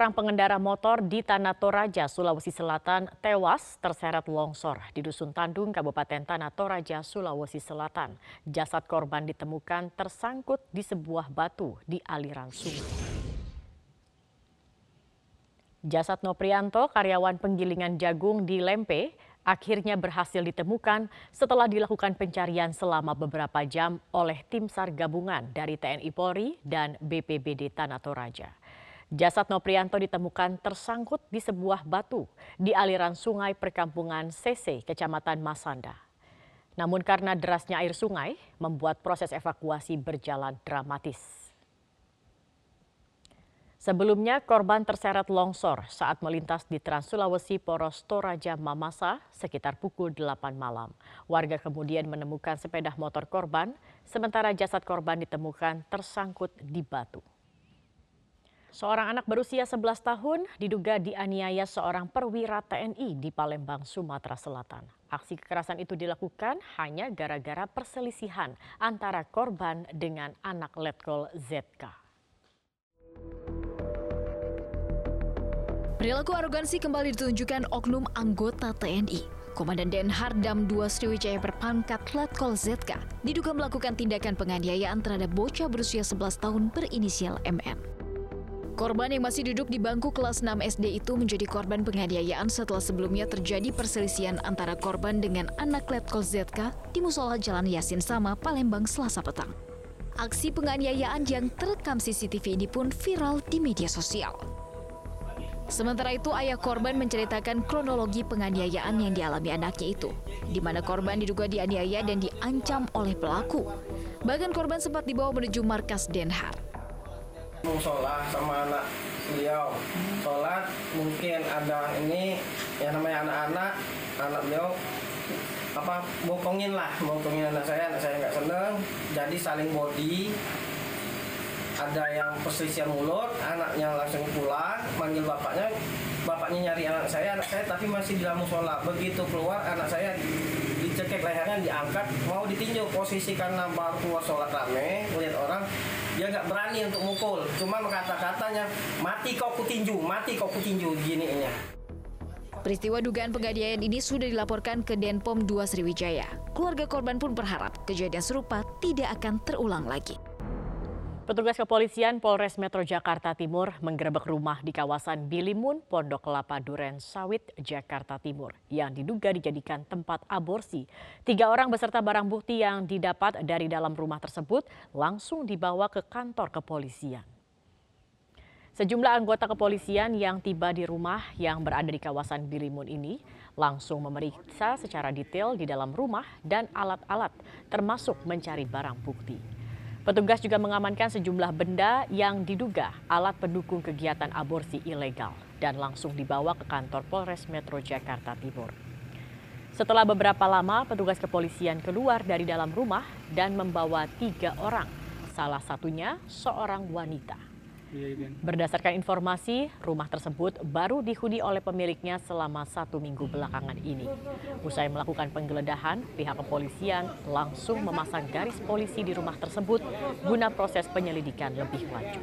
Seorang pengendara motor di Tanah Toraja, Sulawesi Selatan tewas terseret longsor di Dusun Tandung, Kabupaten Tanah Toraja, Sulawesi Selatan. Jasad korban ditemukan tersangkut di sebuah batu di aliran sungai. Jasad Noprianto, karyawan penggilingan jagung di Lempe, akhirnya berhasil ditemukan setelah dilakukan pencarian selama beberapa jam oleh tim SAR gabungan dari TNI Polri dan BPBD Tanah Toraja. Jasad Noprianto ditemukan tersangkut di sebuah batu di aliran sungai perkampungan CC, Kecamatan Masanda. Namun karena derasnya air sungai, membuat proses evakuasi berjalan dramatis. Sebelumnya, korban terseret longsor saat melintas di Trans Sulawesi Poros Toraja Mamasa sekitar pukul 8 malam. Warga kemudian menemukan sepeda motor korban, sementara jasad korban ditemukan tersangkut di batu. Seorang anak berusia 11 tahun diduga dianiaya seorang perwira TNI di Palembang, Sumatera Selatan. Aksi kekerasan itu dilakukan hanya gara-gara perselisihan antara korban dengan anak letkol ZK. Perilaku arogansi kembali ditunjukkan oknum anggota TNI. Komandan Denhar Dam 2 Sriwijaya berpangkat Letkol ZK diduga melakukan tindakan penganiayaan terhadap bocah berusia 11 tahun berinisial MN. Korban yang masih duduk di bangku kelas 6 SD itu menjadi korban penganiayaan setelah sebelumnya terjadi perselisihan antara korban dengan anak Letkol ZK di musola Jalan Yasin Sama, Palembang, Selasa petang. Aksi penganiayaan yang terekam CCTV ini pun viral di media sosial. Sementara itu, ayah korban menceritakan kronologi penganiayaan yang dialami anaknya itu, di mana korban diduga dianiaya dan diancam oleh pelaku. Bahkan korban sempat dibawa menuju markas Denhar mau sholat sama anak beliau. Sholat mungkin ada ini yang namanya anak-anak anak beliau apa bokongin lah bokongin anak saya anak saya nggak seneng jadi saling body. Ada yang perselisihan mulut anaknya langsung pulang manggil bapaknya bapaknya nyari anak saya anak saya tapi masih di dalam musola begitu keluar anak saya dicekek lehernya diangkat mau ditinjau posisi karena baru keluar sholat rame melihat orang dia nggak berani untuk mukul cuma kata-katanya mati kau kutinju mati kau kutinju gini nya Peristiwa dugaan penganiayaan ini sudah dilaporkan ke Denpom 2 Sriwijaya. Keluarga korban pun berharap kejadian serupa tidak akan terulang lagi. Petugas kepolisian Polres Metro Jakarta Timur menggerebek rumah di kawasan Bilimun, Pondok Kelapa Duren Sawit, Jakarta Timur yang diduga dijadikan tempat aborsi. Tiga orang beserta barang bukti yang didapat dari dalam rumah tersebut langsung dibawa ke kantor kepolisian. Sejumlah anggota kepolisian yang tiba di rumah yang berada di kawasan Bilimun ini langsung memeriksa secara detail di dalam rumah dan alat-alat termasuk mencari barang bukti. Petugas juga mengamankan sejumlah benda yang diduga alat pendukung kegiatan aborsi ilegal dan langsung dibawa ke kantor Polres Metro Jakarta Timur. Setelah beberapa lama, petugas kepolisian keluar dari dalam rumah dan membawa tiga orang, salah satunya seorang wanita. Iya, iya. Berdasarkan informasi, rumah tersebut baru dihuni oleh pemiliknya selama satu minggu belakangan ini. Usai melakukan penggeledahan, pihak kepolisian langsung memasang garis polisi di rumah tersebut guna proses penyelidikan lebih lanjut.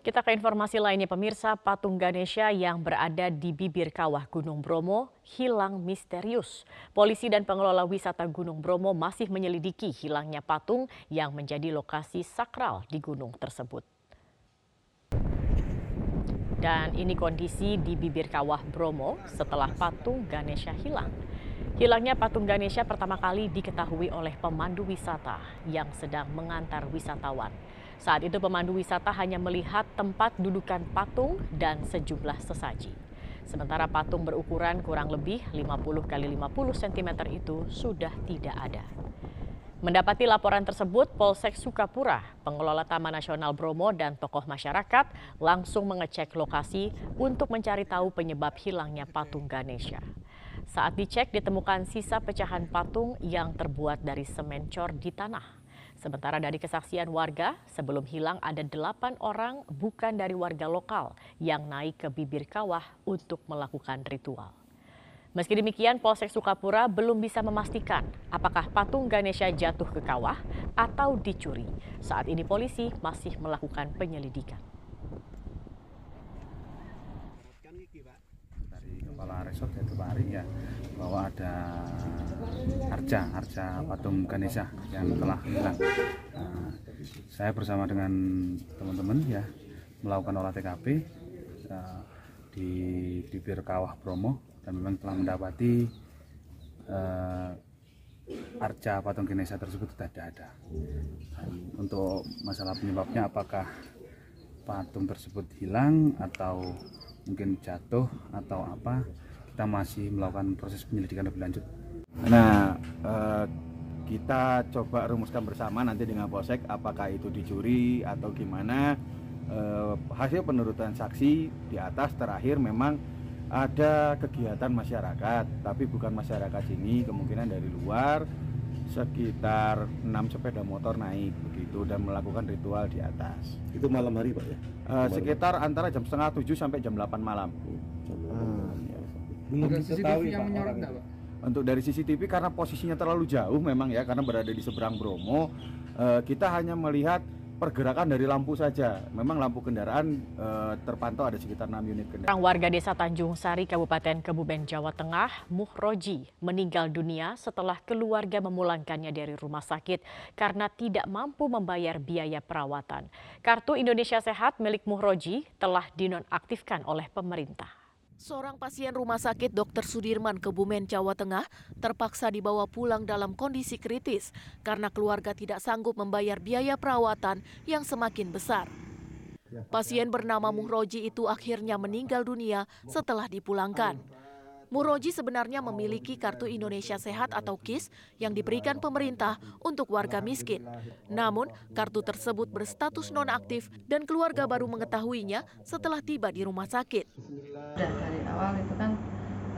Kita ke informasi lainnya pemirsa, patung Ganesha yang berada di bibir kawah Gunung Bromo hilang misterius. Polisi dan pengelola wisata Gunung Bromo masih menyelidiki hilangnya patung yang menjadi lokasi sakral di gunung tersebut. Dan ini kondisi di bibir kawah Bromo setelah patung Ganesha hilang. Hilangnya patung Ganesha pertama kali diketahui oleh pemandu wisata yang sedang mengantar wisatawan. Saat itu pemandu wisata hanya melihat tempat dudukan patung dan sejumlah sesaji. Sementara patung berukuran kurang lebih 50 x 50 cm itu sudah tidak ada. Mendapati laporan tersebut, Polsek Sukapura, pengelola Taman Nasional Bromo dan tokoh masyarakat langsung mengecek lokasi untuk mencari tahu penyebab hilangnya patung Ganesha. Saat dicek ditemukan sisa pecahan patung yang terbuat dari semen cor di tanah. Sementara dari kesaksian warga, sebelum hilang ada delapan orang bukan dari warga lokal yang naik ke bibir kawah untuk melakukan ritual. Meski demikian, Polsek Sukapura belum bisa memastikan apakah patung Ganesha jatuh ke kawah atau dicuri. Saat ini polisi masih melakukan penyelidikan resort yaitu Pak Ari ya bahwa ada harja harja patung Ganesha yang telah hilang. Nah, saya bersama dengan teman-teman ya melakukan olah TKP uh, di bibir kawah Bromo dan memang telah mendapati uh, arca patung Ganesha tersebut tidak ada. Dan untuk masalah penyebabnya apakah patung tersebut hilang atau mungkin jatuh atau apa kita masih melakukan proses penyelidikan lebih lanjut. Nah, eh, kita coba rumuskan bersama nanti dengan Polsek apakah itu dicuri atau gimana. Eh, hasil penurutan saksi di atas terakhir memang ada kegiatan masyarakat, tapi bukan masyarakat sini, kemungkinan dari luar sekitar 6 sepeda motor naik begitu dan melakukan ritual di atas. Itu malam hari Pak ya? Eh, sekitar antara jam setengah 7 sampai jam 8 malam. Belum Ada diketahui CCTV yang Pak menyorot orangnya. nggak, Pak? Untuk dari CCTV karena posisinya terlalu jauh memang ya karena berada di seberang Bromo, eh, kita hanya melihat pergerakan dari lampu saja. Memang lampu kendaraan eh, terpantau ada sekitar 6 unit kendaraan. Orang warga desa Tanjung Sari, Kabupaten Kebumen, Jawa Tengah, Muhroji, meninggal dunia setelah keluarga memulangkannya dari rumah sakit karena tidak mampu membayar biaya perawatan. Kartu Indonesia Sehat milik Muhroji telah dinonaktifkan oleh pemerintah. Seorang pasien rumah sakit Dr. Sudirman Kebumen, Jawa Tengah terpaksa dibawa pulang dalam kondisi kritis karena keluarga tidak sanggup membayar biaya perawatan yang semakin besar. Pasien bernama Muhroji itu akhirnya meninggal dunia setelah dipulangkan. Muhroji sebenarnya memiliki kartu Indonesia Sehat atau KIS yang diberikan pemerintah untuk warga miskin. Namun, kartu tersebut berstatus nonaktif dan keluarga baru mengetahuinya setelah tiba di rumah sakit. Dari awal itu kan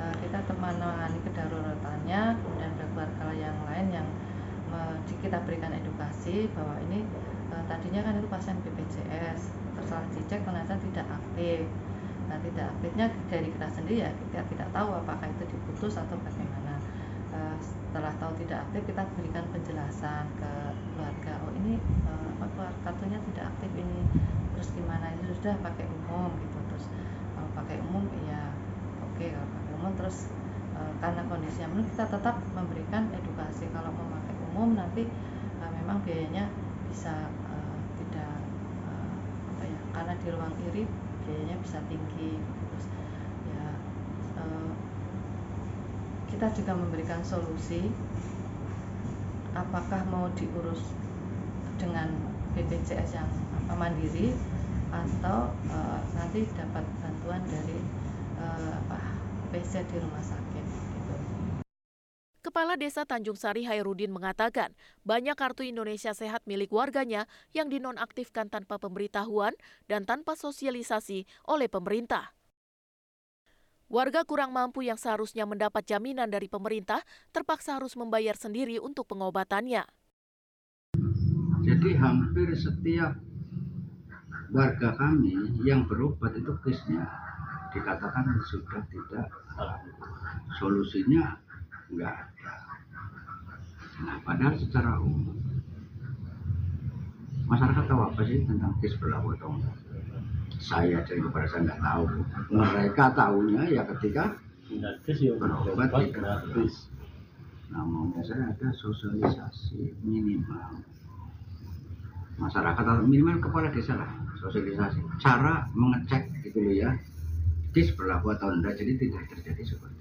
eh, kita menangani kedaruratannya, kemudian ada keluarga yang lain yang di- kita berikan edukasi bahwa ini eh, tadinya kan itu pasien BPJS, terus dicek ternyata tidak aktif. Nah, tidak aktifnya dari kita sendiri ya kita tidak tahu apakah itu diputus atau bagaimana. Eh, setelah tahu tidak aktif kita berikan penjelasan ke keluarga. Oh ini eh, apa keluar- kartunya tidak aktif ini. Terus gimana ini sudah pakai umum gitu terus kalau pakai umum ya oke kalau pakai umum terus eh, karena kondisinya menurut kita tetap memberikan edukasi kalau memakai umum nanti eh, memang biayanya bisa eh, tidak eh, apa ya karena di ruang kiri biayanya bisa tinggi terus ya eh, kita juga memberikan solusi apakah mau diurus dengan BPJS yang apa, mandiri atau eh, nanti dapat bantuan dari eh, apa PC di rumah sakit. Kepala Desa Tanjung Sari Hairudin mengatakan, banyak kartu Indonesia Sehat milik warganya yang dinonaktifkan tanpa pemberitahuan dan tanpa sosialisasi oleh pemerintah. Warga kurang mampu yang seharusnya mendapat jaminan dari pemerintah terpaksa harus membayar sendiri untuk pengobatannya. Jadi hampir setiap warga kami yang berobat itu kisnya dikatakan sudah tidak solusinya enggak ada. Nah, padahal secara umum masyarakat tahu apa sih tentang kis berlaku atau enggak? Saya dari kepada saya nggak tahu. Mereka tahunya ya ketika berobat tidak gratis. Nah, maunya saya ada sosialisasi minimal masyarakat atau minimal kepala desa lah sosialisasi cara mengecek gitu loh ya kis berlaku atau enggak jadi tidak terjadi seperti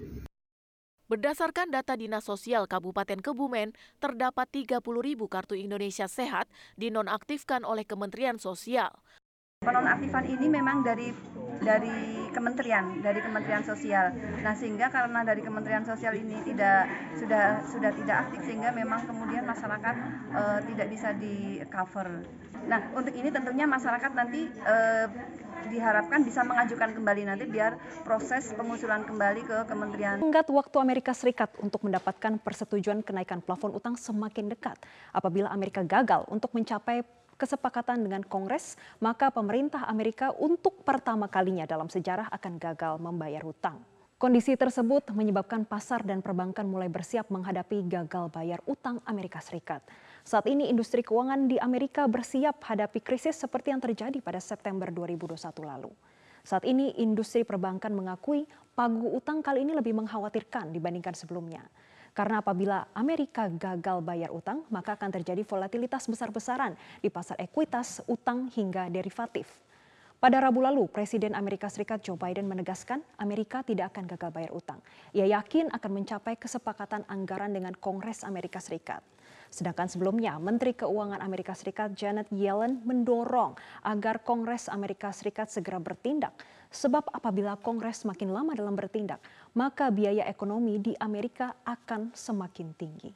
Berdasarkan data Dinas Sosial Kabupaten Kebumen, terdapat 30 ribu kartu Indonesia Sehat dinonaktifkan oleh Kementerian Sosial. Penonaktifan ini memang dari dari kementerian, dari Kementerian Sosial. Nah, sehingga karena dari Kementerian Sosial ini tidak sudah sudah tidak aktif sehingga memang kemudian masyarakat eh, tidak bisa di cover. Nah, untuk ini tentunya masyarakat nanti eh, diharapkan bisa mengajukan kembali nanti biar proses pengusulan kembali ke Kementerian Tenggat waktu Amerika Serikat untuk mendapatkan persetujuan kenaikan plafon utang semakin dekat. Apabila Amerika gagal untuk mencapai kesepakatan dengan Kongres, maka pemerintah Amerika untuk pertama kalinya dalam sejarah akan gagal membayar hutang. Kondisi tersebut menyebabkan pasar dan perbankan mulai bersiap menghadapi gagal bayar utang Amerika Serikat. Saat ini industri keuangan di Amerika bersiap hadapi krisis seperti yang terjadi pada September 2021 lalu. Saat ini industri perbankan mengakui pagu utang kali ini lebih mengkhawatirkan dibandingkan sebelumnya. Karena apabila Amerika gagal bayar utang, maka akan terjadi volatilitas besar-besaran di pasar ekuitas, utang hingga derivatif. Pada Rabu lalu, Presiden Amerika Serikat Joe Biden menegaskan Amerika tidak akan gagal bayar utang. Ia yakin akan mencapai kesepakatan anggaran dengan Kongres Amerika Serikat. Sedangkan sebelumnya, Menteri Keuangan Amerika Serikat Janet Yellen mendorong agar Kongres Amerika Serikat segera bertindak. Sebab apabila Kongres semakin lama dalam bertindak, maka biaya ekonomi di Amerika akan semakin tinggi.